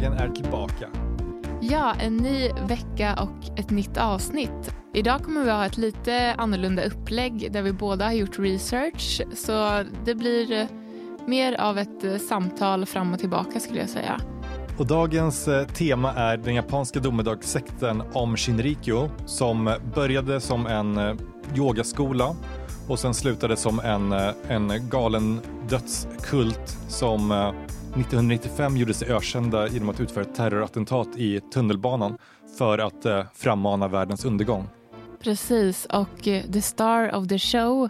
Domedagen är tillbaka. Ja, en ny vecka och ett nytt avsnitt. Idag kommer vi ha ett lite annorlunda upplägg där vi båda har gjort research. Så det blir eh, mer av ett eh, samtal fram och tillbaka skulle jag säga. Och dagens eh, tema är den japanska domedagssekten om Shinrikyo som började som en yogaskola och sen slutade som en, en galen dödskult som 1995 gjorde sig ökända genom att utföra ett terrorattentat i tunnelbanan för att eh, frammana världens undergång. Precis, och eh, the star of the show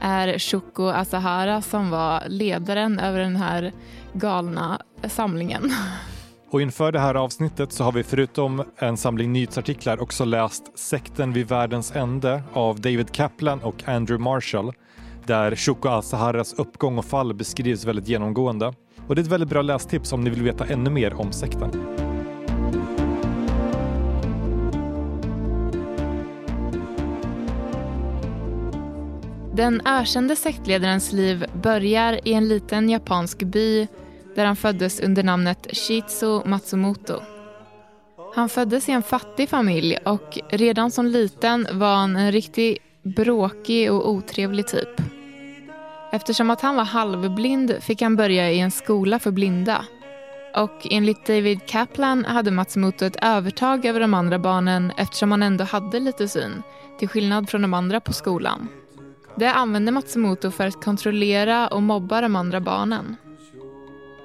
är Shoko Asahara som var ledaren över den här galna samlingen. Och inför det här avsnittet så har vi förutom en samling nyhetsartiklar också läst Sekten vid världens ände av David Kaplan och Andrew Marshall där Shoko Asaharas uppgång och fall beskrivs väldigt genomgående. Och det är ett väldigt bra lästips om ni vill veta ännu mer om sekten. Den ökände sektledarens liv börjar i en liten japansk by där han föddes under namnet Shizu Matsumoto. Han föddes i en fattig familj och redan som liten var han en riktigt bråkig och otrevlig typ. Eftersom att han var halvblind fick han börja i en skola för blinda. Och enligt David Kaplan hade Matsumoto ett övertag över de andra barnen eftersom han ändå hade lite syn, till skillnad från de andra på skolan. Det använde Matsumoto för att kontrollera och mobba de andra barnen.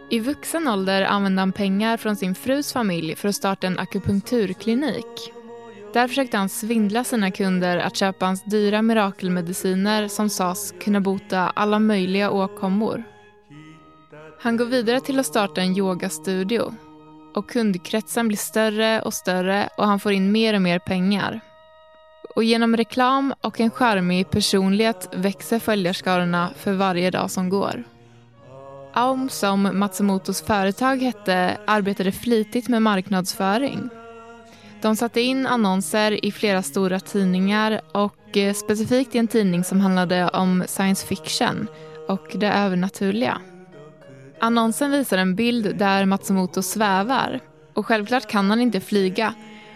I vuxen ålder använde han pengar från sin frus familj för att starta en akupunkturklinik. Där försökte han svindla sina kunder att köpa hans dyra mirakelmediciner som sades kunna bota alla möjliga åkommor. Han går vidare till att starta en yogastudio. Och kundkretsen blir större och större och han får in mer och mer pengar. Och genom reklam och en charmig personlighet växer följarskarorna för varje dag som går. Aum, som Matsumotos företag hette, arbetade flitigt med marknadsföring. De satte in annonser i flera stora tidningar och eh, specifikt i en tidning som handlade om science fiction och det övernaturliga. Annonsen visar en bild där Matsumoto svävar och självklart kan han inte flyga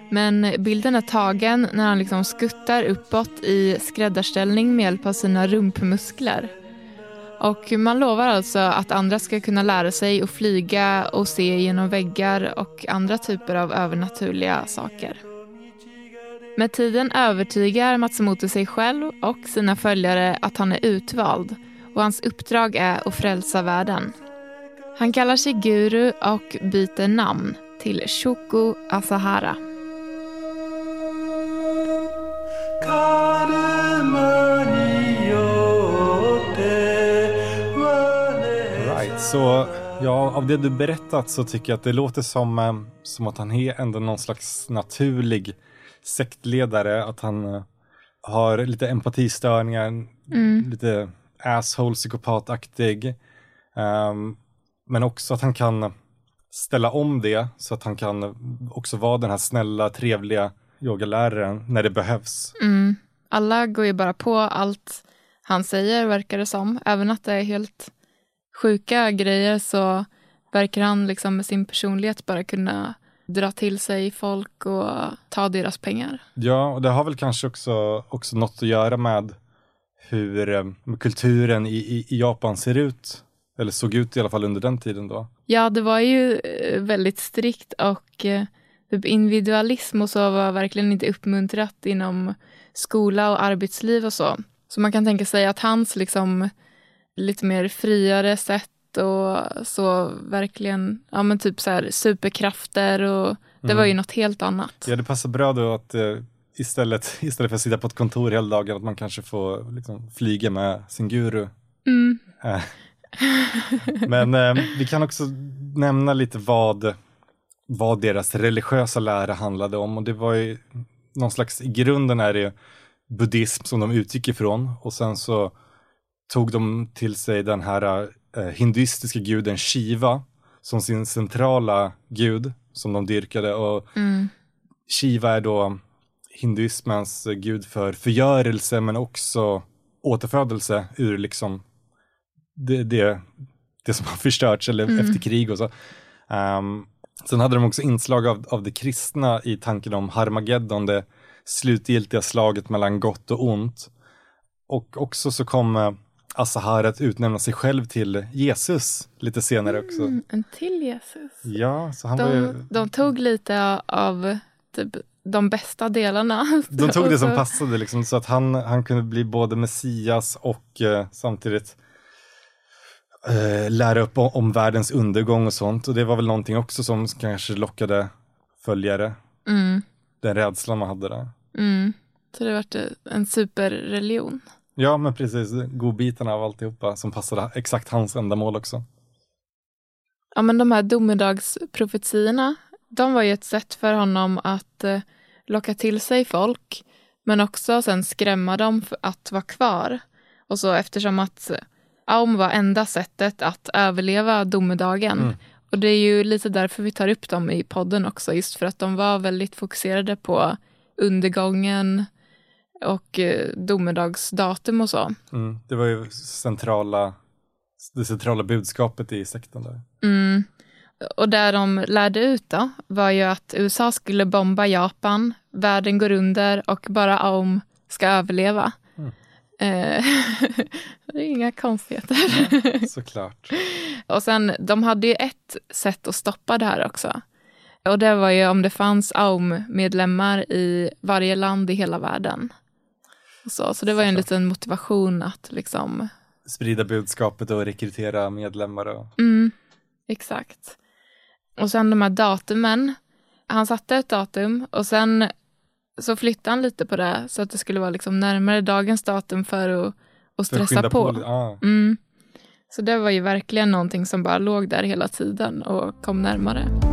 men bilden är tagen när han liksom skuttar uppåt i skräddarställning med hjälp av sina rumpmuskler. Och man lovar alltså att andra ska kunna lära sig att flyga och se genom väggar och andra typer av övernaturliga saker. Med tiden övertygar Matsumoto sig själv och sina följare att han är utvald och hans uppdrag är att frälsa världen. Han kallar sig guru och byter namn till Shoko Asahara. Så ja, av det du berättat så tycker jag att det låter som, eh, som att han är ändå någon slags naturlig sektledare, att han uh, har lite empatistörningar, mm. lite asshole psykopataktig. Um, men också att han kan ställa om det så att han kan också vara den här snälla, trevliga yogaläraren när det behövs. Mm. Alla går ju bara på allt han säger verkar det som, även att det är helt sjuka grejer så verkar han liksom med sin personlighet bara kunna dra till sig folk och ta deras pengar. Ja, och det har väl kanske också, också något att göra med hur eh, kulturen i, i, i Japan ser ut. Eller såg ut i alla fall under den tiden då. Ja, det var ju eh, väldigt strikt och eh, typ individualism och så var verkligen inte uppmuntrat inom skola och arbetsliv och så. Så man kan tänka sig att hans liksom lite mer friare sätt och så verkligen, ja men typ så här superkrafter och det mm. var ju mm. något helt annat. Ja, det passar bra då att eh, istället, istället för att sitta på ett kontor hela dagen, att man kanske får liksom, flyga med sin guru. Mm. Eh. men eh, vi kan också nämna lite vad, vad deras religiösa lära handlade om och det var ju någon slags, i grunden är det buddhism som de utgick ifrån och sen så tog de till sig den här eh, hinduistiska guden Shiva som sin centrala gud som de dyrkade och mm. Shiva är då hinduismens gud för förgörelse men också återfödelse ur liksom det, det, det som har förstörts eller mm. efter krig och så. Um, Sen hade de också inslag av, av det kristna i tanken om Harmageddon, det slutgiltiga slaget mellan gott och ont. Och också så kom eh, Asahar att utnämna sig själv till Jesus lite senare också. Mm, en till Jesus? Ja, så han de, var ju... de tog lite av typ, de bästa delarna. De tog det som passade liksom, så att han, han kunde bli både Messias och eh, samtidigt eh, lära upp om, om, världens undergång och sånt. Och det var väl någonting också som kanske lockade följare. Mm. Den rädslan man hade där. Mm. Så det vart en superreligion. Ja, men precis. Godbitarna av alltihopa som passade exakt hans ändamål också. Ja, men de här domedagsprofetiorna, de var ju ett sätt för honom att eh, locka till sig folk, men också sen skrämma dem för att vara kvar. Och så eftersom att Aum var enda sättet att överleva domedagen. Mm. Och det är ju lite därför vi tar upp dem i podden också, just för att de var väldigt fokuserade på undergången och eh, domedagsdatum och så. Mm, det var ju centrala, det centrala budskapet i sekten där. Mm. Och där de lärde ut då var ju att USA skulle bomba Japan, världen går under och bara Aum ska överleva. Mm. Eh, det är inga konstigheter. Ja, såklart. och sen, de hade ju ett sätt att stoppa det här också. Och det var ju om det fanns AUM-medlemmar i varje land i hela världen. Så, så det var ju en liten motivation att liksom sprida budskapet och rekrytera medlemmar. Och... Mm, exakt. Och sen de här datumen. Han satte ett datum och sen så flyttade han lite på det så att det skulle vara liksom närmare dagens datum för att, att stressa för att på. på. Ah. Mm. Så det var ju verkligen någonting som bara låg där hela tiden och kom närmare.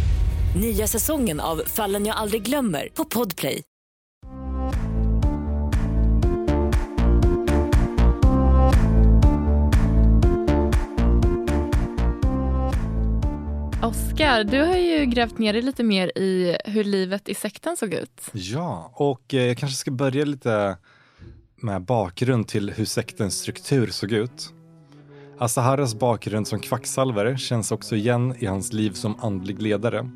Nya säsongen av Fallen jag aldrig glömmer på Podplay. Oskar, du har ju grävt ner dig lite mer i hur livet i sekten såg ut. Ja, och eh, jag kanske ska börja lite med bakgrund till hur sektens struktur såg ut. Asaharas bakgrund som kvacksalvare känns också igen i hans liv som andlig ledare.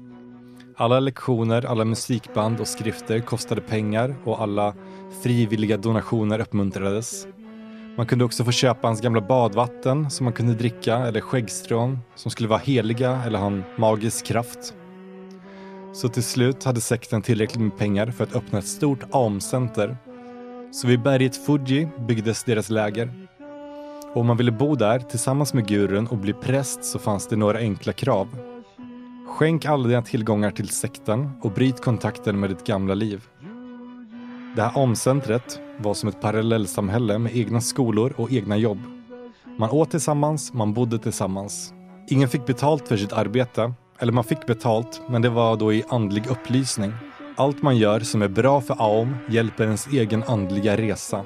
Alla lektioner, alla musikband och skrifter kostade pengar och alla frivilliga donationer uppmuntrades. Man kunde också få köpa hans gamla badvatten som man kunde dricka eller skäggstrån som skulle vara heliga eller ha en magisk kraft. Så till slut hade sekten tillräckligt med pengar för att öppna ett stort AM-center. Så vid berget Fuji byggdes deras läger. Och om man ville bo där tillsammans med gurun och bli präst så fanns det några enkla krav. Skänk alla dina tillgångar till sekten och bryt kontakten med ditt gamla liv. Det här omcentret var som ett parallellsamhälle med egna skolor och egna jobb. Man åt tillsammans, man bodde tillsammans. Ingen fick betalt för sitt arbete, eller man fick betalt, men det var då i andlig upplysning. Allt man gör som är bra för Aum hjälper ens egen andliga resa.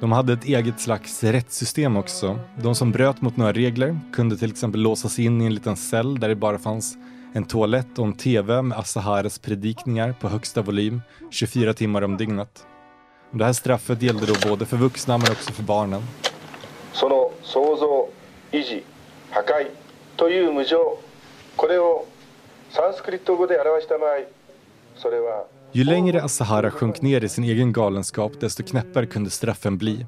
De hade ett eget slags rättssystem också. De som bröt mot några regler kunde till exempel låsas in i en liten cell där det bara fanns en toalett och en TV med Asahares predikningar på högsta volym 24 timmar om dygnet. Det här straffet gällde då både för vuxna men också för barnen. Ju längre Asahara sjönk ner i sin egen galenskap desto knäppare kunde straffen bli.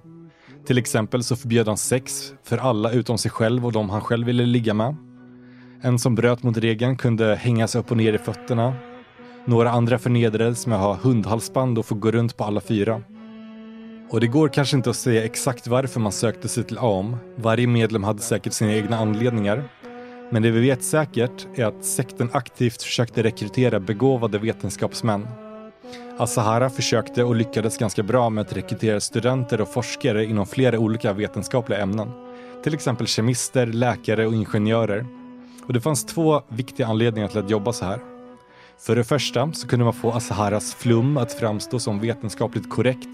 Till exempel så förbjöd han sex för alla utom sig själv och de han själv ville ligga med. En som bröt mot regeln kunde hängas upp och ner i fötterna. Några andra förnedrades med att ha hundhalsband och få gå runt på alla fyra. Och det går kanske inte att säga exakt varför man sökte sig till AM. Varje medlem hade säkert sina egna anledningar. Men det vi vet säkert är att sekten aktivt försökte rekrytera begåvade vetenskapsmän. Asahara försökte och lyckades ganska bra med att rekrytera studenter och forskare inom flera olika vetenskapliga ämnen. till exempel kemister, läkare och ingenjörer. Och det fanns två viktiga anledningar till att jobba så här. För det första så kunde man få Asaharas flum att framstå som vetenskapligt korrekt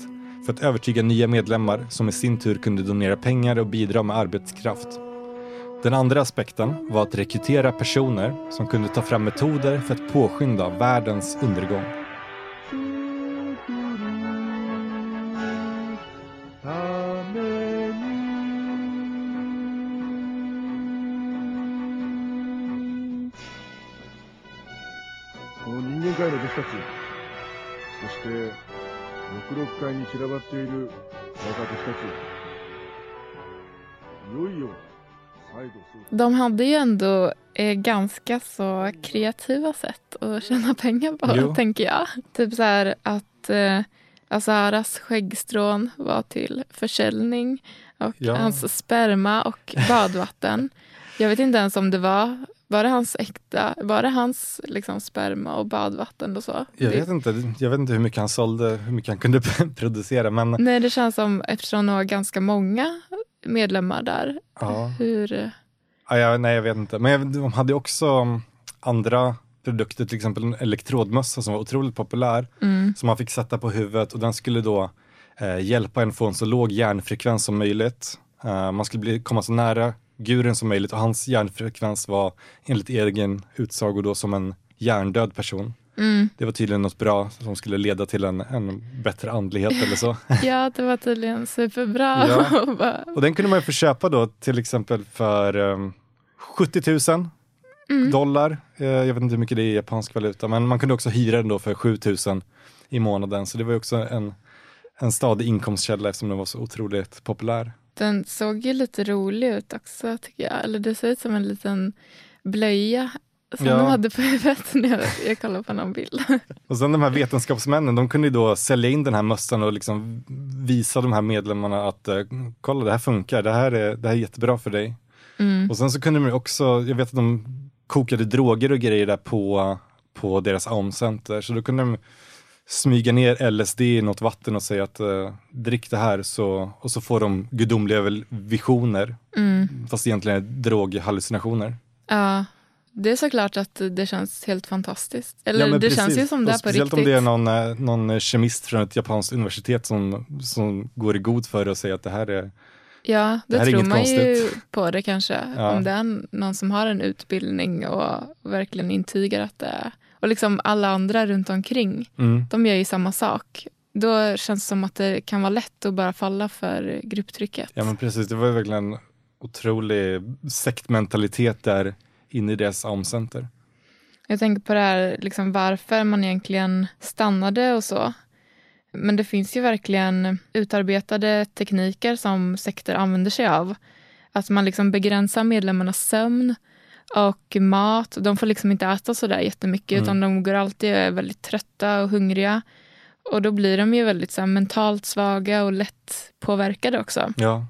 för att övertyga nya medlemmar som i sin tur kunde donera pengar och bidra med arbetskraft. Den andra aspekten var att rekrytera personer som kunde ta fram metoder för att påskynda världens undergång. De hade ju ändå eh, ganska så kreativa sätt att tjäna pengar på, jo. tänker jag. Typ så här att eh, Azaras skäggstrån var till försäljning och ja. hans sperma och badvatten. Jag vet inte ens om det var var det hans äkta, var det hans liksom, sperma och badvatten och så? Jag vet inte, jag vet inte hur mycket han sålde, hur mycket han kunde producera. Men... Nej, det känns som, eftersom det var ganska många medlemmar där, ja. hur... Ja, ja, nej, jag vet inte. Men de hade också andra produkter, till exempel en elektrodmössa som var otroligt populär, mm. som man fick sätta på huvudet och den skulle då eh, hjälpa en få en så låg hjärnfrekvens som möjligt. Uh, man skulle bli, komma så nära guren som möjligt och hans hjärnfrekvens var enligt egen utsago då som en hjärndöd person. Mm. Det var tydligen något bra som skulle leda till en, en bättre andlighet eller så. ja, det var tydligen superbra. Ja. Och den kunde man ju få köpa då till exempel för um, 70 000 mm. dollar. Uh, jag vet inte hur mycket det är i japansk valuta, men man kunde också hyra den då för 7 000 i månaden. Så det var också en, en stadig inkomstkälla eftersom den var så otroligt populär. Den såg ju lite rolig ut också tycker jag. Eller det ser ut som en liten blöja som ja. de hade på huvudet när jag, jag kollade på någon bild. Och sen de här vetenskapsmännen, de kunde ju då sälja in den här mössan och liksom visa de här medlemmarna att uh, kolla det här funkar, det här är, det här är jättebra för dig. Mm. Och sen så kunde de också, jag vet att de kokade droger och grejer där på, på deras AUM-center, så då kunde de smyga ner LSD i något vatten och säga att uh, drick det här så, och så får de gudomliga visioner. Mm. Fast egentligen är droghallucinationer. Ja, det är såklart att det känns helt fantastiskt. Eller ja, det precis. känns ju som det är på riktigt. Speciellt om det är någon, eh, någon kemist från ett japanskt universitet som, som går i god för det och säger att det här är Ja, det, det tror man konstigt. ju på det kanske. Ja. Om det är någon som har en utbildning och verkligen intygar att det är och liksom alla andra runt omkring, mm. de gör ju samma sak. Då känns det som att det kan vara lätt att bara falla för grupptrycket. Ja men precis, det var ju verkligen otrolig sektmentalitet där inne i deras AUM-center. Jag tänker på det här liksom varför man egentligen stannade och så. Men det finns ju verkligen utarbetade tekniker som sekter använder sig av. Att man liksom begränsar medlemmarnas sömn och mat. De får liksom inte äta så där jättemycket mm. utan de går alltid är väldigt trötta och hungriga. Och då blir de ju väldigt så här, mentalt svaga och lätt påverkade också. Ja.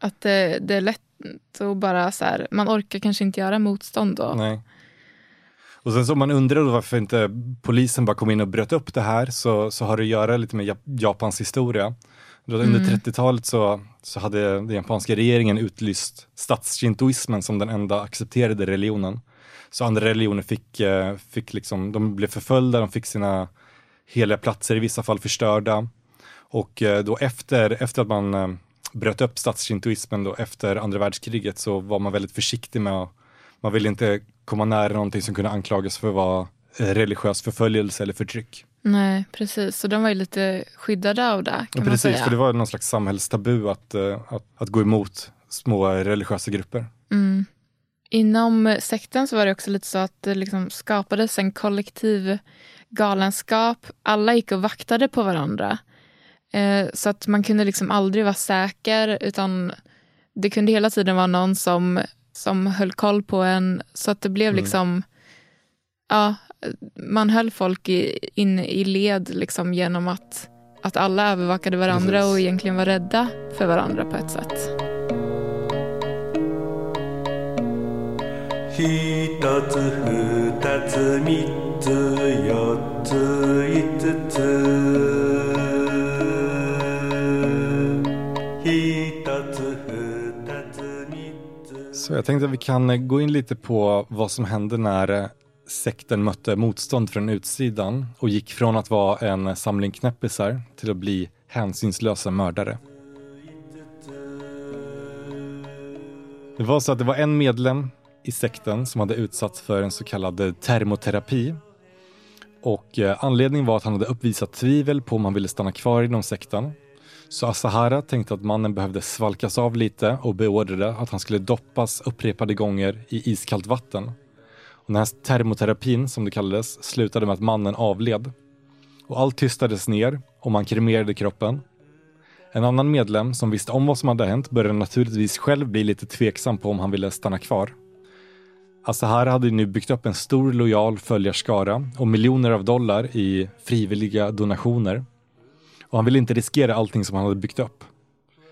Att det, det är lätt att bara så här, man orkar kanske inte göra motstånd då. Nej. Och sen så om man undrar varför inte polisen bara kom in och bröt upp det här så, så har det att göra lite med Japans historia. Under mm. 30-talet så, så hade den japanska regeringen utlyst statsshintoismen som den enda accepterade religionen. Så andra religioner fick, eh, fick liksom, de blev förföljda, de fick sina heliga platser i vissa fall förstörda. Och eh, då efter, efter att man eh, bröt upp statsshintoismen då efter andra världskriget så var man väldigt försiktig med att, man ville inte komma nära någonting som kunde anklagas för att vara religiös förföljelse eller förtryck. Nej, precis. Så de var ju lite skyddade av det. Ja, precis, för det var någon slags samhällstabu att, eh, att, att gå emot små religiösa grupper. Mm. Inom sekten så var det också lite så att det liksom skapades en kollektiv galenskap. Alla gick och vaktade på varandra. Eh, så att man kunde liksom aldrig vara säker utan det kunde hela tiden vara någon som, som höll koll på en. Så att det blev mm. liksom, ja, man höll folk inne i led liksom genom att, att alla övervakade varandra Precis. och egentligen var rädda för varandra på ett sätt. Så jag tänkte att vi kan gå in lite på vad som händer när sekten mötte motstånd från utsidan och gick från att vara en samling knäppisar till att bli hänsynslösa mördare. Det var så att det var en medlem i sekten som hade utsatts för en så kallad termoterapi. Och eh, anledningen var att han hade uppvisat tvivel på om han ville stanna kvar inom sekten. Så Asahara tänkte att mannen behövde svalkas av lite och beordrade att han skulle doppas upprepade gånger i iskallt vatten. Den här termoterapin, som det kallades, slutade med att mannen avled. Och allt tystades ner och man kremerade kroppen. En annan medlem som visste om vad som hade hänt började naturligtvis själv bli lite tveksam på om han ville stanna kvar. Asahara hade nu byggt upp en stor lojal följarskara och miljoner av dollar i frivilliga donationer. Och han ville inte riskera allting som han hade byggt upp.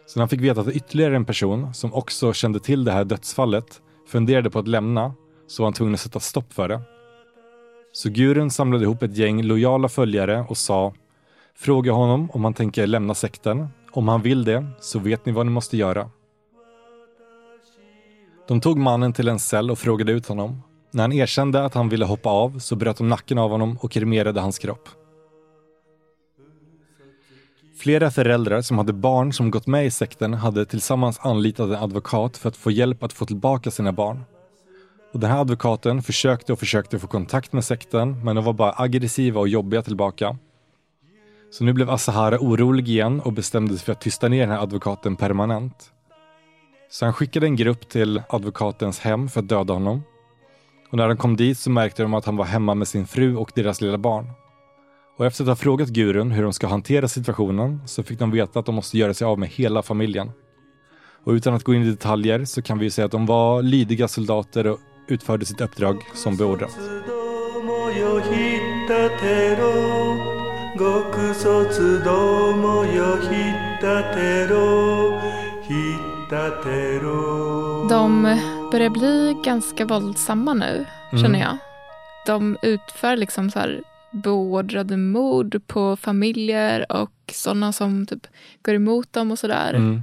Så när han fick veta att ytterligare en person som också kände till det här dödsfallet funderade på att lämna så var han tvungen att sätta stopp för det. Så gurun samlade ihop ett gäng lojala följare och sa Fråga honom om han tänker lämna sekten. Om han vill det så vet ni vad ni måste göra. De tog mannen till en cell och frågade ut honom. När han erkände att han ville hoppa av så bröt de nacken av honom och kremerade hans kropp. Flera föräldrar som hade barn som gått med i sekten hade tillsammans anlitat en advokat för att få hjälp att få tillbaka sina barn. Och den här advokaten försökte och försökte få kontakt med sekten men de var bara aggressiva och jobbiga tillbaka. Så nu blev Asahara orolig igen och bestämde sig för att tysta ner den här advokaten permanent. Så han skickade en grupp till advokatens hem för att döda honom. Och när de kom dit så märkte de att han var hemma med sin fru och deras lilla barn. Och efter att ha frågat gurun hur de ska hantera situationen så fick de veta att de måste göra sig av med hela familjen. Och utan att gå in i detaljer så kan vi säga att de var lydiga soldater och utförde sitt uppdrag som beordrat. De börjar bli ganska våldsamma nu, mm. känner jag. De utför liksom så här beordrade mord på familjer och sådana som typ går emot dem och sådär. Mm.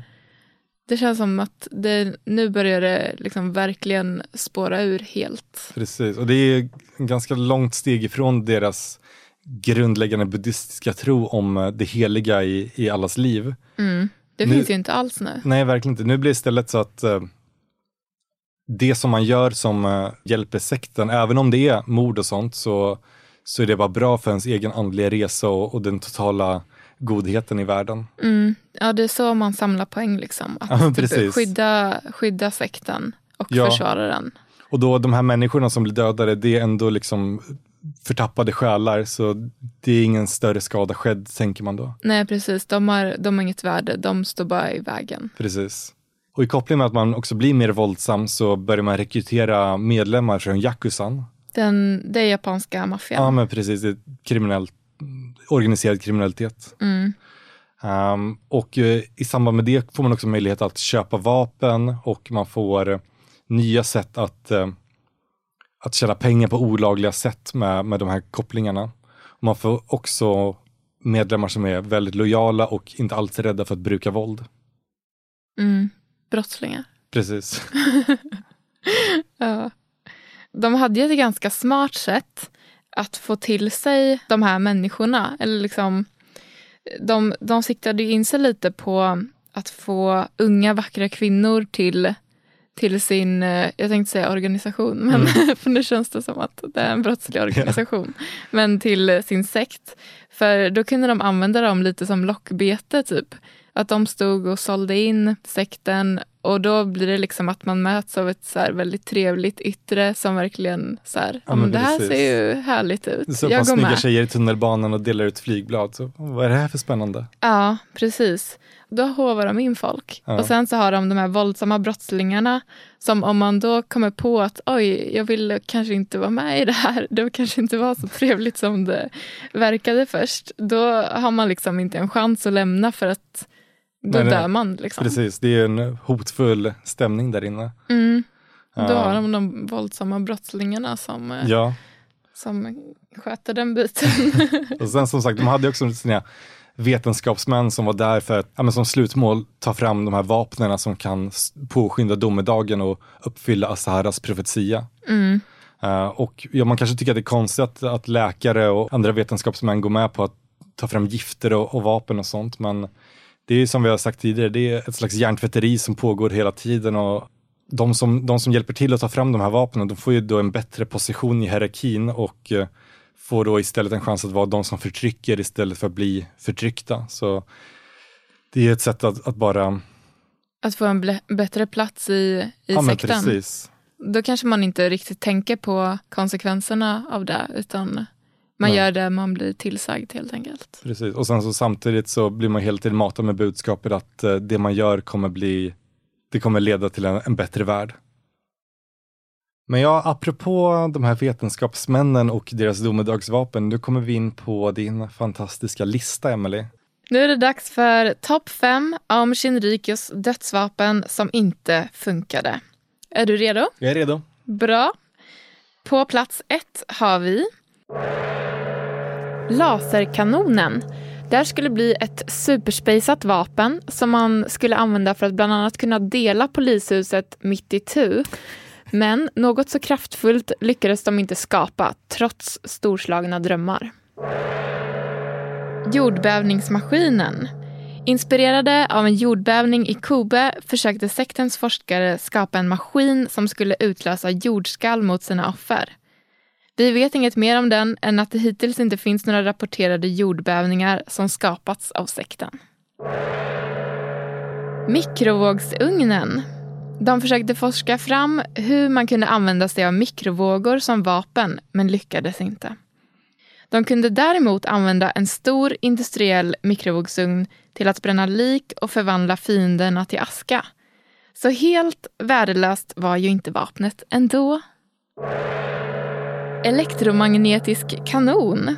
Det känns som att det, nu börjar det liksom verkligen spåra ur helt. Precis, och det är ganska långt steg ifrån deras grundläggande buddhistiska tro om eh, det heliga i, i allas liv. Mm. Det nu, finns ju inte alls nu. Nej, verkligen inte. Nu blir det istället så att uh, det som man gör som uh, hjälper sekten, även om det är mord och sånt, så, så är det bara bra för ens egen andliga resa och, och den totala godheten i världen. Mm. Ja, det är så man samlar poäng, liksom. Att ja, typ, skydda, skydda sekten och ja. försvara den. Och då de här människorna som blir dödade, det är ändå liksom förtappade själar så det är ingen större skada skedd tänker man då. Nej precis, de har, de har inget värde, de står bara i vägen. Precis. Och i koppling med att man också blir mer våldsam så börjar man rekrytera medlemmar från Yakuzan. Den, det är japanska maffian. Ja men precis, det är kriminellt, organiserad kriminalitet. Mm. Um, och uh, i samband med det får man också möjlighet att köpa vapen och man får nya sätt att uh, att tjäna pengar på olagliga sätt med, med de här kopplingarna. Man får också medlemmar som är väldigt lojala och inte alls rädda för att bruka våld. Mm, brottslingar. Precis. ja. De hade ju ett ganska smart sätt att få till sig de här människorna. Eller liksom, de, de siktade in sig lite på att få unga vackra kvinnor till till sin, eh, jag tänkte säga organisation, men mm. för nu känns det som att det är en brottslig organisation. Ja. Men till sin sekt. För då kunde de använda dem lite som lockbete typ. Att de stod och sålde in sekten och då blir det liksom att man möts av ett så väldigt trevligt yttre som verkligen så här, ja, men det här ser ju härligt ut. Så jag går snygga med. tjejer i tunnelbanan och delar ut flygblad. Så, vad är det här för spännande? Ja, precis. Då hovar de in folk. Ja. Och sen så har de de här våldsamma brottslingarna som om man då kommer på att oj, jag vill kanske inte vara med i det här. Det kanske inte var så trevligt som det verkade först. Då har man liksom inte en chans att lämna för att då nej, dör man. Liksom. Precis, det är en hotfull stämning där inne. Mm. Då har de de våldsamma brottslingarna som, eh, ja. som sköter den biten. och sen som sagt, de hade också sina vetenskapsmän som var där för att, ja, som slutmål ta fram de här vapnen som kan påskynda domedagen och uppfylla Asaharas profetia. Mm. Uh, och ja, man kanske tycker att det är konstigt att, att läkare och andra vetenskapsmän går med på att ta fram gifter och, och vapen och sånt, men det är som vi har sagt tidigare, det är ett slags hjärntvätteri som pågår hela tiden och de som, de som hjälper till att ta fram de här vapnen, de får ju då en bättre position i hierarkin och uh, får då istället en chans att vara de som förtrycker istället för att bli förtryckta. Så det är ett sätt att, att bara... Att få en bättre plats i, i ja, sekten. Precis. Då kanske man inte riktigt tänker på konsekvenserna av det, utan man Nej. gör det man blir tillsagd helt enkelt. Precis, och sen så samtidigt så blir man hela tiden matad med budskapet att uh, det man gör kommer bli, det kommer leda till en, en bättre värld. Men ja, apropå de här vetenskapsmännen och deras domedagsvapen, nu kommer vi in på din fantastiska lista, Emily. Nu är det dags för topp fem om Shinrikos dödsvapen som inte funkade. Är du redo? Jag är redo. Bra. På plats ett har vi laserkanonen. Det här skulle bli ett superspejsat vapen som man skulle använda för att bland annat kunna dela polishuset mitt i tu men något så kraftfullt lyckades de inte skapa trots storslagna drömmar. Jordbävningsmaskinen. Inspirerade av en jordbävning i Kobe försökte sektens forskare skapa en maskin som skulle utlösa jordskalv mot sina offer. Vi vet inget mer om den än att det hittills inte finns några rapporterade jordbävningar som skapats av sekten. Mikrovågsugnen de försökte forska fram hur man kunde använda sig av mikrovågor som vapen, men lyckades inte. De kunde däremot använda en stor industriell mikrovågsugn till att bränna lik och förvandla fienderna till aska. Så helt värdelöst var ju inte vapnet ändå. Elektromagnetisk kanon.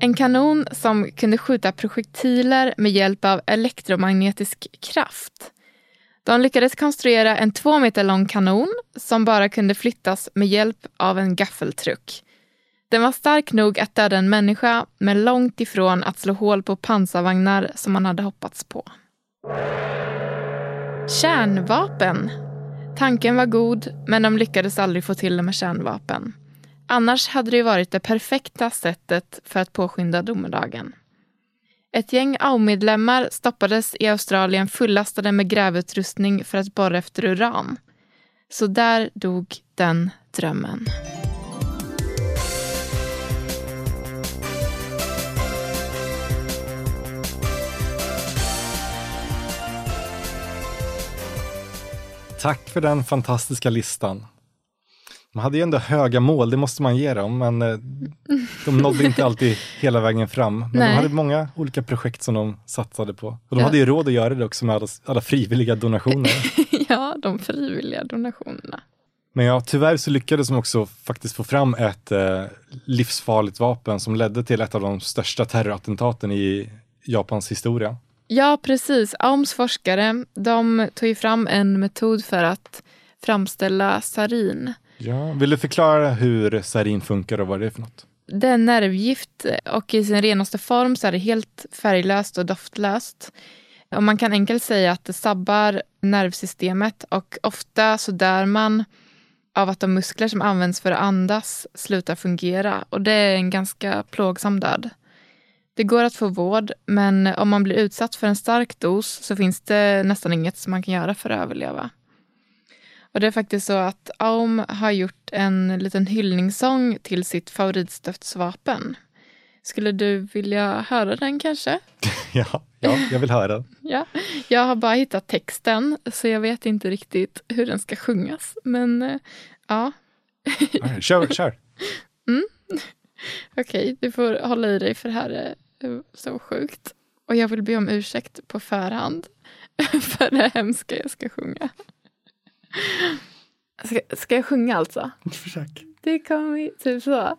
En kanon som kunde skjuta projektiler med hjälp av elektromagnetisk kraft. De lyckades konstruera en två meter lång kanon som bara kunde flyttas med hjälp av en gaffeltruck. Den var stark nog att döda en människa, men långt ifrån att slå hål på pansarvagnar som man hade hoppats på. Kärnvapen. Tanken var god, men de lyckades aldrig få till det med kärnvapen. Annars hade det varit det perfekta sättet för att påskynda domedagen. Ett gäng AU-medlemmar stoppades i Australien fullastade med grävutrustning för att borra efter uran. Så där dog den drömmen. Tack för den fantastiska listan. Man hade ju ändå höga mål, det måste man ge dem, men eh, de nådde inte alltid hela vägen fram. Men Nej. de hade många olika projekt som de satsade på. Och de ja. hade ju råd att göra det också med alla, alla frivilliga donationer. ja, de frivilliga donationerna. Men ja, tyvärr så lyckades de också faktiskt få fram ett eh, livsfarligt vapen som ledde till ett av de största terrorattentaten i Japans historia. Ja, precis. Aums forskare, de tog fram en metod för att framställa sarin Ja, vill du förklara hur sarin funkar och vad det är för något? Det är nervgift och i sin renaste form så är det helt färglöst och doftlöst. Och man kan enkelt säga att det sabbar nervsystemet och ofta så dör man av att de muskler som används för att andas slutar fungera och det är en ganska plågsam död. Det går att få vård, men om man blir utsatt för en stark dos så finns det nästan inget som man kan göra för att överleva. Och det är faktiskt så att Aum har gjort en liten hyllningssång till sitt favoritstötsvapen. Skulle du vilja höra den kanske? ja, ja, jag vill höra. ja, jag har bara hittat texten så jag vet inte riktigt hur den ska sjungas. Men äh, ja. kör, kör. Mm. Okej, okay, du får hålla i dig för det här är så sjukt. Och jag vill be om ursäkt på förhand för det hemska jag ska sjunga. Ska, ska jag sjunga alltså? Försök. Det kommer typ så.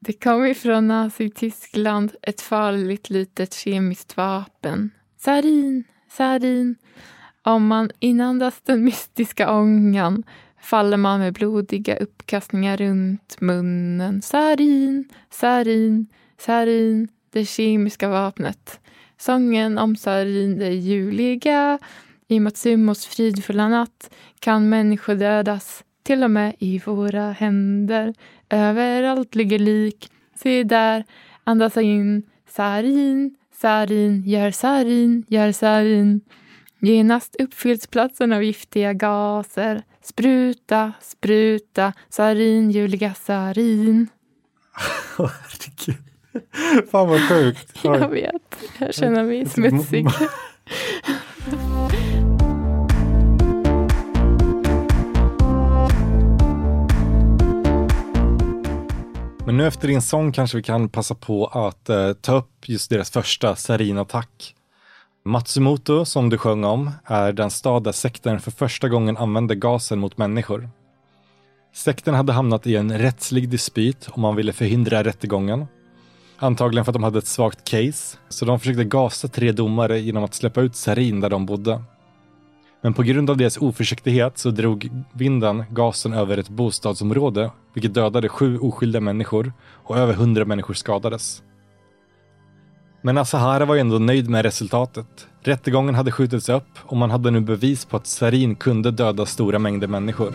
Det kommer från Nazityskland, ett farligt litet kemiskt vapen. Sarin, sarin. Om man inandas den mystiska ångan faller man med blodiga uppkastningar runt munnen. Sarin, sarin, sarin, det kemiska vapnet. Sången om sarin det ljuvliga. I Matsumos fridfulla natt kan människor dödas till och med i våra händer. Överallt ligger lik. Se där, andas in. Sarin, sarin, gör sarin, gör sarin. Genast uppfylls platsen av giftiga gaser. Spruta, spruta, sarin, ljuvliga sarin. Herregud. Fan vad sjukt. Jag vet. Jag känner mig smutsig. nu efter din sång kanske vi kan passa på att eh, ta upp just deras första sarin-attack. Matsumoto, som du sjöng om, är den stad där sekten för första gången använde gasen mot människor. Sekten hade hamnat i en rättslig dispyt om man ville förhindra rättegången. Antagligen för att de hade ett svagt case, så de försökte gasa tre domare genom att släppa ut sarin där de bodde. Men på grund av deras oförsiktighet så drog vinden gasen över ett bostadsområde, vilket dödade sju oskyldiga människor och över hundra människor skadades. Men Asahara var ju ändå nöjd med resultatet. Rättegången hade skjutits upp och man hade nu bevis på att sarin kunde döda stora mängder människor.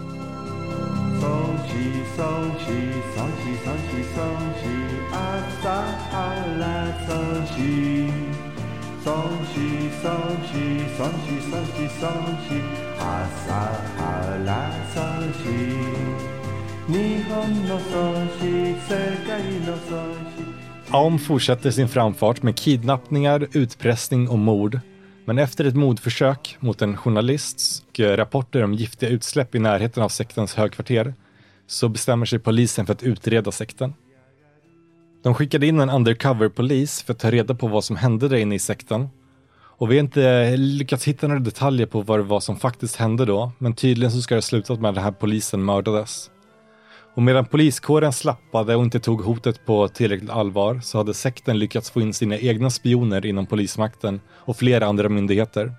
Aum fortsätter sin framfart med kidnappningar, utpressning och mord. Men efter ett mordförsök mot en journalist och eh, rapporter om giftiga utsläpp i närheten av sektens högkvarter så bestämmer sig polisen för att utreda sekten. De skickade in en undercover-polis för att ta reda på vad som hände där inne i sekten. Och vi har inte eh, lyckats hitta några detaljer på vad det var som faktiskt hände då, men tydligen så ska det ha slutat med att den här polisen mördades. Och medan poliskåren slappade och inte tog hotet på tillräckligt allvar så hade sekten lyckats få in sina egna spioner inom polismakten och flera andra myndigheter.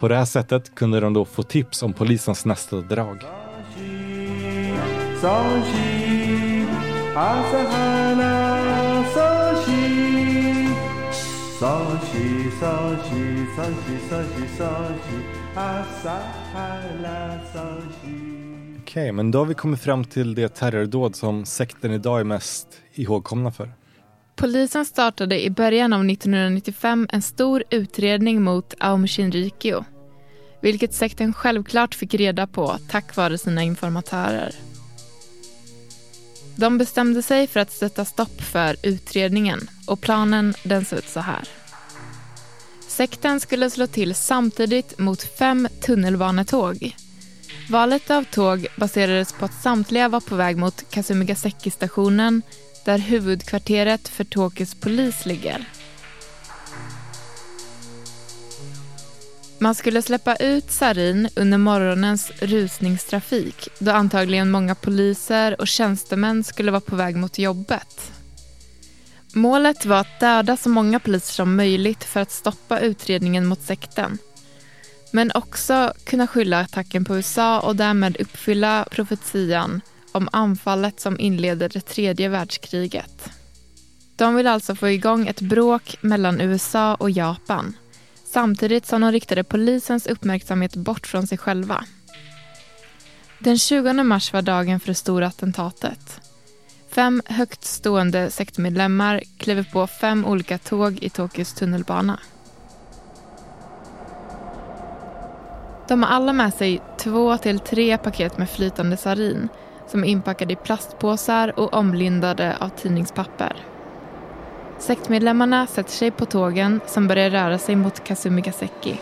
På det här sättet kunde de då få tips om polisens nästa drag. Okej, okay, men då har vi kommit fram till det terrordåd som sekten idag är mest ihågkomna för. Polisen startade i början av 1995 en stor utredning mot Aum Shinrikyo, vilket sekten självklart fick reda på tack vare sina informatörer. De bestämde sig för att sätta stopp för utredningen och planen den såg ut så här. Sekten skulle slå till samtidigt mot fem tunnelbanetåg Valet av tåg baserades på att samtliga var på väg mot Kasumigaseki-stationen där huvudkvarteret för Tokyos polis ligger. Man skulle släppa ut sarin under morgonens rusningstrafik då antagligen många poliser och tjänstemän skulle vara på väg mot jobbet. Målet var att döda så många poliser som möjligt för att stoppa utredningen mot sekten men också kunna skylla attacken på USA och därmed uppfylla profetian om anfallet som inleder det tredje världskriget. De vill alltså få igång ett bråk mellan USA och Japan samtidigt som de riktade polisens uppmärksamhet bort från sig själva. Den 20 mars var dagen för det stora attentatet. Fem högt stående sektmedlemmar kliver på fem olika tåg i Tokyos tunnelbana. De har alla med sig två till tre paket med flytande sarin som är inpackade i plastpåsar och omlindade av tidningspapper. Sektmedlemmarna sätter sig på tågen som börjar röra sig mot Kasumigaseki.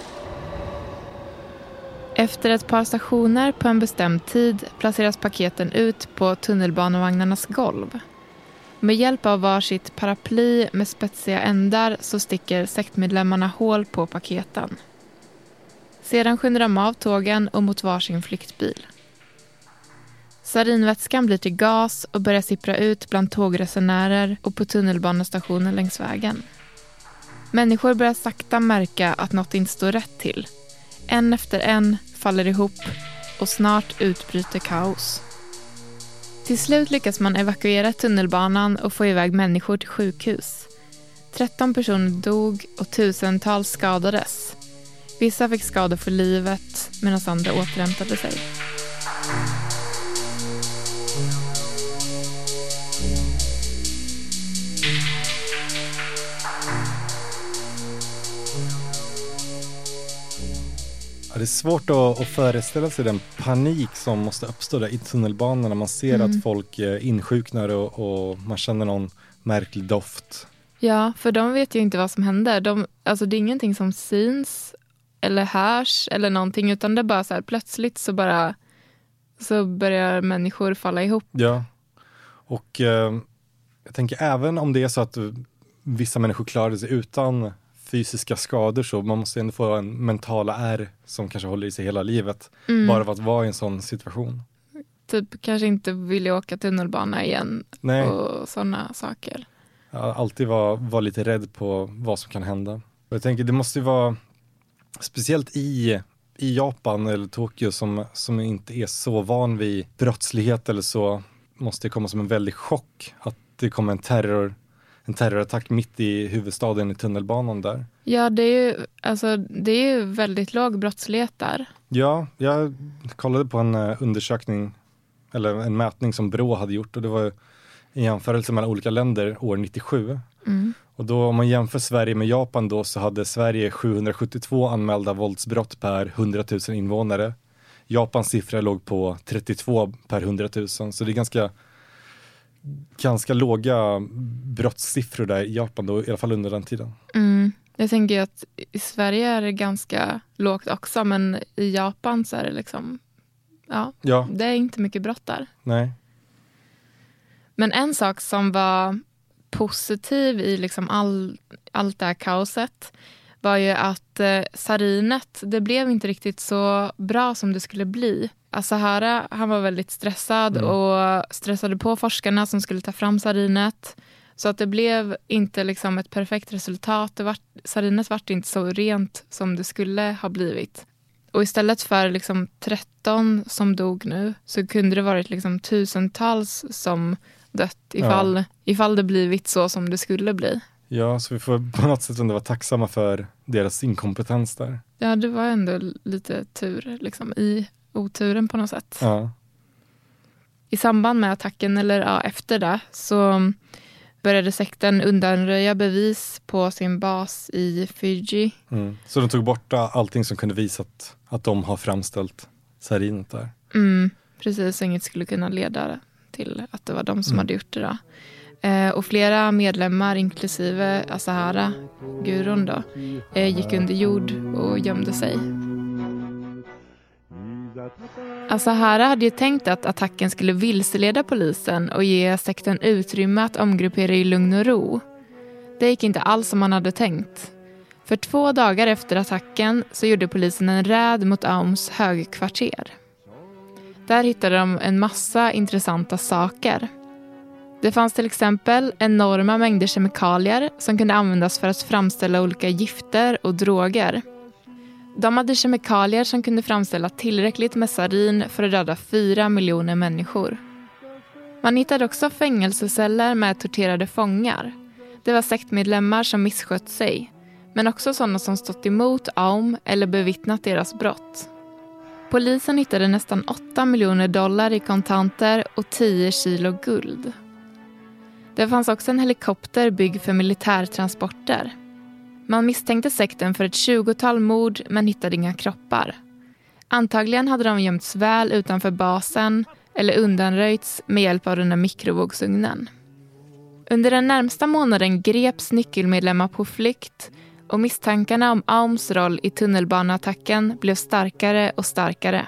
Efter ett par stationer på en bestämd tid placeras paketen ut på tunnelbanevagnarnas golv. Med hjälp av varsitt paraply med spetsiga ändar så sticker sektmedlemmarna hål på paketen. Sedan skyndar de av tågen och mot varsin flyktbil. Sarinvätskan blir till gas och börjar sippra ut bland tågresenärer och på tunnelbanestationen längs vägen. Människor börjar sakta märka att något inte står rätt till. En efter en faller ihop och snart utbryter kaos. Till slut lyckas man evakuera tunnelbanan och få iväg människor till sjukhus. 13 personer dog och tusentals skadades. Vissa fick skador för livet medan andra återhämtade sig. Ja, det är svårt att, att, föreställa sig den panik som måste uppstå där i tunnelbanan när man ser mm. att folk eh, insjuknar och, och, man känner någon märklig doft. Ja, för de vet ju inte vad som händer. De, alltså det är ingenting som syns eller hörs eller någonting utan det är bara så här plötsligt så bara så börjar människor falla ihop. Ja, och eh, jag tänker även om det är så att vissa människor klarade sig utan fysiska skador så man måste ändå få en mentala ärr som kanske håller i sig hela livet. Mm. Bara för att vara i en sån situation. Typ kanske inte vilja åka tunnelbana igen Nej. och sådana saker. Alltid vara var lite rädd på vad som kan hända. Och jag tänker det måste ju vara speciellt i, i Japan eller Tokyo som, som inte är så van vid brottslighet eller så måste det komma som en väldig chock att det kommer en terror en terrorattack mitt i huvudstaden i tunnelbanan där. Ja, det är ju, alltså, det är ju väldigt låg brottslighet där. Ja, jag kollade på en uh, undersökning, eller en mätning som Brå hade gjort och det var en jämförelse mellan olika länder år 97. Mm. Och då om man jämför Sverige med Japan då så hade Sverige 772 anmälda våldsbrott per 100 000 invånare. Japans siffra låg på 32 per 100 000 så det är ganska ganska låga brottssiffror där i Japan då, i alla fall under den tiden. Mm. Jag tänker att i Sverige är det ganska lågt också, men i Japan så är det liksom, ja, ja. det är inte mycket brott där. Nej. Men en sak som var positiv i liksom all, allt det här kaoset var ju att eh, sarinet, det blev inte riktigt så bra som det skulle bli. Asahara han var väldigt stressad mm. och stressade på forskarna som skulle ta fram sarinet. Så att det blev inte liksom ett perfekt resultat. Det var, sarinet vart inte så rent som det skulle ha blivit. Och istället för liksom 13 som dog nu så kunde det varit liksom tusentals som dött ifall, ja. ifall det blivit så som det skulle bli. Ja, så vi får på något sätt ändå vara tacksamma för deras inkompetens där. Ja, det var ändå lite tur liksom, i oturen på något sätt. Ja. I samband med attacken, eller ja, efter det, så började sekten undanröja bevis på sin bas i Fiji. Mm. Så de tog bort allting som kunde visa att, att de har framställt sarinet där? Mm, precis, så inget skulle kunna leda till att det var de som mm. hade gjort det. Då. Eh, och flera medlemmar, inklusive Asahara, gurun, då, eh, gick under jord och gömde sig. Asahara hade ju tänkt att attacken skulle vilseleda polisen och ge sekten utrymme att omgruppera i lugn och ro. Det gick inte alls som man hade tänkt. För två dagar efter attacken så gjorde polisen en räd mot Aums högkvarter. Där hittade de en massa intressanta saker. Det fanns till exempel enorma mängder kemikalier som kunde användas för att framställa olika gifter och droger. De hade kemikalier som kunde framställa tillräckligt med sarin för att döda fyra miljoner människor. Man hittade också fängelseceller med torterade fångar. Det var sektmedlemmar som misskött sig, men också sådana som stått emot Aum eller bevittnat deras brott. Polisen hittade nästan 8 miljoner dollar i kontanter och 10 kilo guld. Det fanns också en helikopter byggd för militärtransporter. Man misstänkte sekten för ett tjugotal mord men hittade inga kroppar. Antagligen hade de gömts väl utanför basen eller undanröjts med hjälp av den där mikrovågsugnen. Under den närmsta månaden greps nyckelmedlemmar på flykt och misstankarna om Aums roll i tunnelbaneattacken blev starkare och starkare.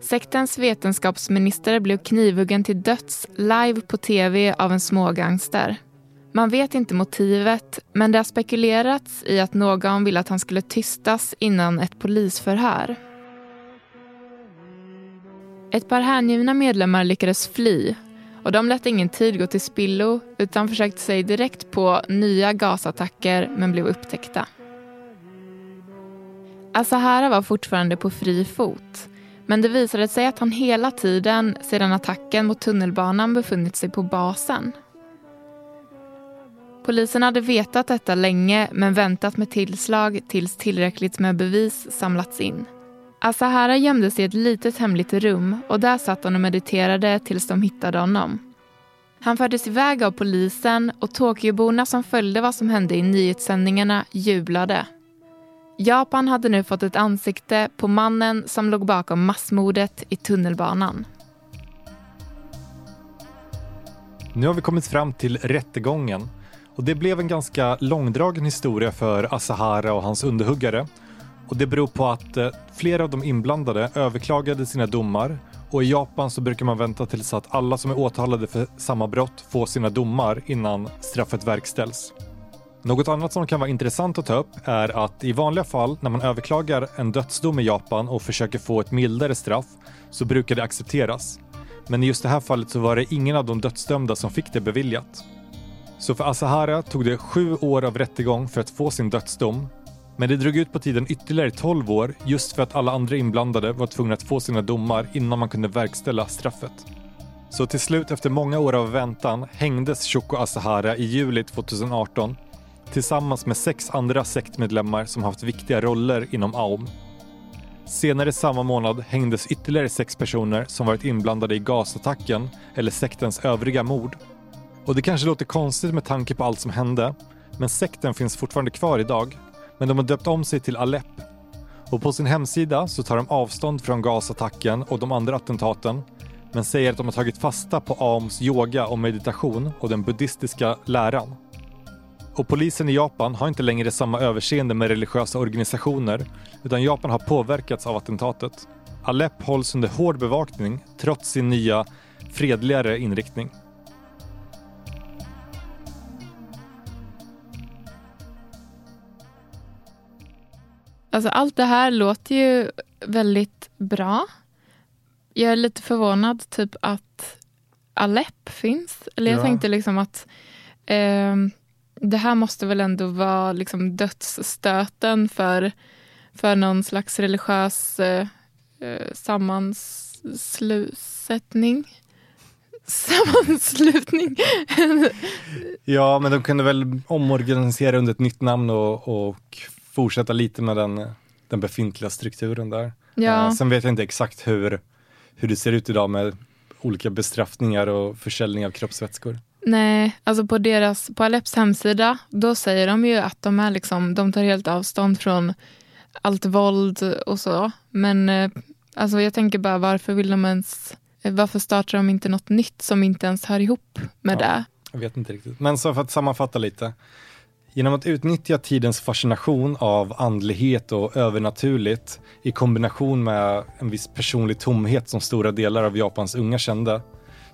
Sektens vetenskapsminister blev knivhuggen till döds live på tv av en smågangster. Man vet inte motivet, men det har spekulerats i att någon ville att han skulle tystas innan ett polisförhör. Ett par hängivna medlemmar lyckades fly och de lät ingen tid gå till spillo utan försökte sig direkt på nya gasattacker men blev upptäckta. Asahara var fortfarande på fri fot men det visade sig att han hela tiden sedan attacken mot tunnelbanan befunnit sig på basen Polisen hade vetat detta länge men väntat med tillslag tills tillräckligt med bevis samlats in. Asahara gömde sig i ett litet hemligt rum och där satt han och mediterade tills de hittade honom. Han fördes iväg av polisen och Tokyoborna som följde vad som hände i nyhetssändningarna jublade. Japan hade nu fått ett ansikte på mannen som låg bakom massmordet i tunnelbanan. Nu har vi kommit fram till rättegången och det blev en ganska långdragen historia för Asahara och hans underhuggare. Och det beror på att eh, flera av de inblandade överklagade sina domar och i Japan så brukar man vänta tills att alla som är åtalade för samma brott får sina domar innan straffet verkställs. Något annat som kan vara intressant att ta upp är att i vanliga fall när man överklagar en dödsdom i Japan och försöker få ett mildare straff så brukar det accepteras. Men i just det här fallet så var det ingen av de dödsdömda som fick det beviljat. Så för Asahara tog det sju år av rättegång för att få sin dödsdom. Men det drog ut på tiden ytterligare 12 år just för att alla andra inblandade var tvungna att få sina domar innan man kunde verkställa straffet. Så till slut efter många år av väntan hängdes Shoko Asahara i juli 2018 tillsammans med sex andra sektmedlemmar som haft viktiga roller inom Aum. Senare samma månad hängdes ytterligare sex personer som varit inblandade i gasattacken eller sektens övriga mord. Och det kanske låter konstigt med tanke på allt som hände, men sekten finns fortfarande kvar idag. Men de har döpt om sig till Alep. Och på sin hemsida så tar de avstånd från gasattacken och de andra attentaten, men säger att de har tagit fasta på Aums yoga och meditation och den buddhistiska läran. Och polisen i Japan har inte längre samma överseende med religiösa organisationer utan Japan har påverkats av attentatet. Alep hålls under hård bevakning trots sin nya fredligare inriktning. Alltså allt det här låter ju väldigt bra. Jag är lite förvånad typ att Alep finns. Eller jag ja. tänkte liksom att eh, det här måste väl ändå vara liksom dödsstöten för, för någon slags religiös eh, eh sammanslutning. Sammanslutning. ja, men de kunde väl omorganisera under ett nytt namn och, och fortsätta lite med den, den befintliga strukturen där. Ja. Uh, sen vet jag inte exakt hur, hur det ser ut idag med olika bestraffningar och försäljning av kroppsvätskor. Nej, alltså på deras, på Aleps hemsida, då säger de ju att de är liksom, de tar helt avstånd från allt våld och så. Men eh, alltså jag tänker bara varför vill de ens, varför startar de inte något nytt som inte ens hör ihop med ja, det? Jag vet inte riktigt. Men så för att sammanfatta lite. Genom att utnyttja tidens fascination av andlighet och övernaturligt i kombination med en viss personlig tomhet som stora delar av Japans unga kände,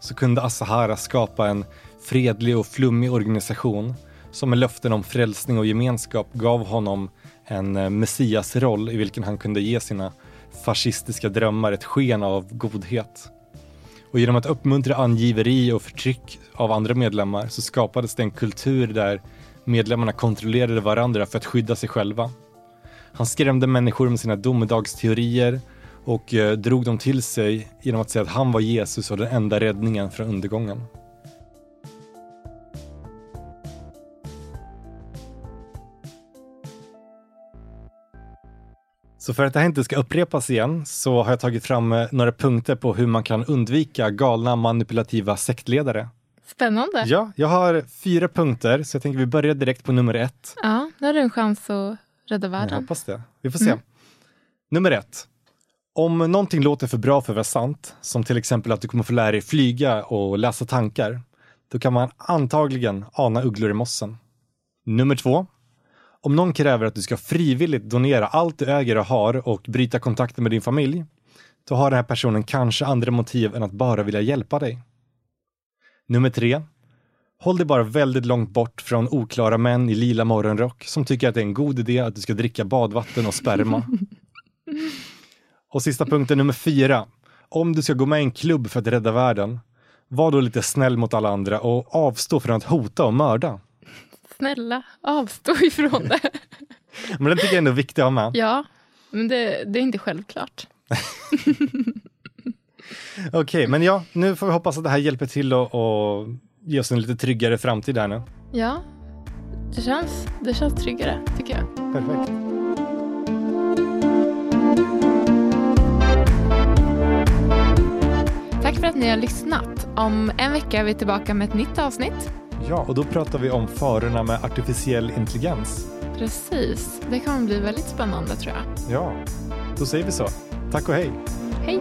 så kunde Asahara skapa en fredlig och flummig organisation som med löften om frälsning och gemenskap gav honom en eh, messiasroll i vilken han kunde ge sina fascistiska drömmar ett sken av godhet. Och genom att uppmuntra angiveri och förtryck av andra medlemmar så skapades det en kultur där medlemmarna kontrollerade varandra för att skydda sig själva. Han skrämde människor med sina domedagsteorier och eh, drog dem till sig genom att säga att han var Jesus och den enda räddningen från undergången. Så för att det här inte ska upprepas igen så har jag tagit fram eh, några punkter på hur man kan undvika galna manipulativa sektledare. Spännande. Ja, jag har fyra punkter så jag tänker vi börjar direkt på nummer ett. Ja, nu har du en chans att rädda världen. Jag hoppas det. Vi får se. Mm. Nummer ett. Om någonting låter för bra för att vara sant, som till exempel att du kommer få lära dig flyga och läsa tankar, då kan man antagligen ana ugglor i mossen. Nummer två. Om någon kräver att du ska frivilligt donera allt du äger och har och bryta kontakten med din familj, då har den här personen kanske andra motiv än att bara vilja hjälpa dig. Nummer tre. Håll dig bara väldigt långt bort från oklara män i lila morgonrock som tycker att det är en god idé att du ska dricka badvatten och sperma. och sista punkten nummer fyra. Om du ska gå med i en klubb för att rädda världen, var då lite snäll mot alla andra och avstå från att hota och mörda. Snälla, avstå ifrån det. men den tycker jag ändå är viktig att ha med. Ja, men det, det är inte självklart. Okej, okay, men ja, nu får vi hoppas att det här hjälper till att ge oss en lite tryggare framtid här nu. Ja, Det känns, det känns tryggare tycker jag. Perfekt. Tack för att ni har lyssnat. Om en vecka är vi tillbaka med ett nytt avsnitt. Ja, och då pratar vi om farorna med artificiell intelligens. Precis. Det kommer bli väldigt spännande tror jag. Ja, då säger vi så. Tack och hej. Hej!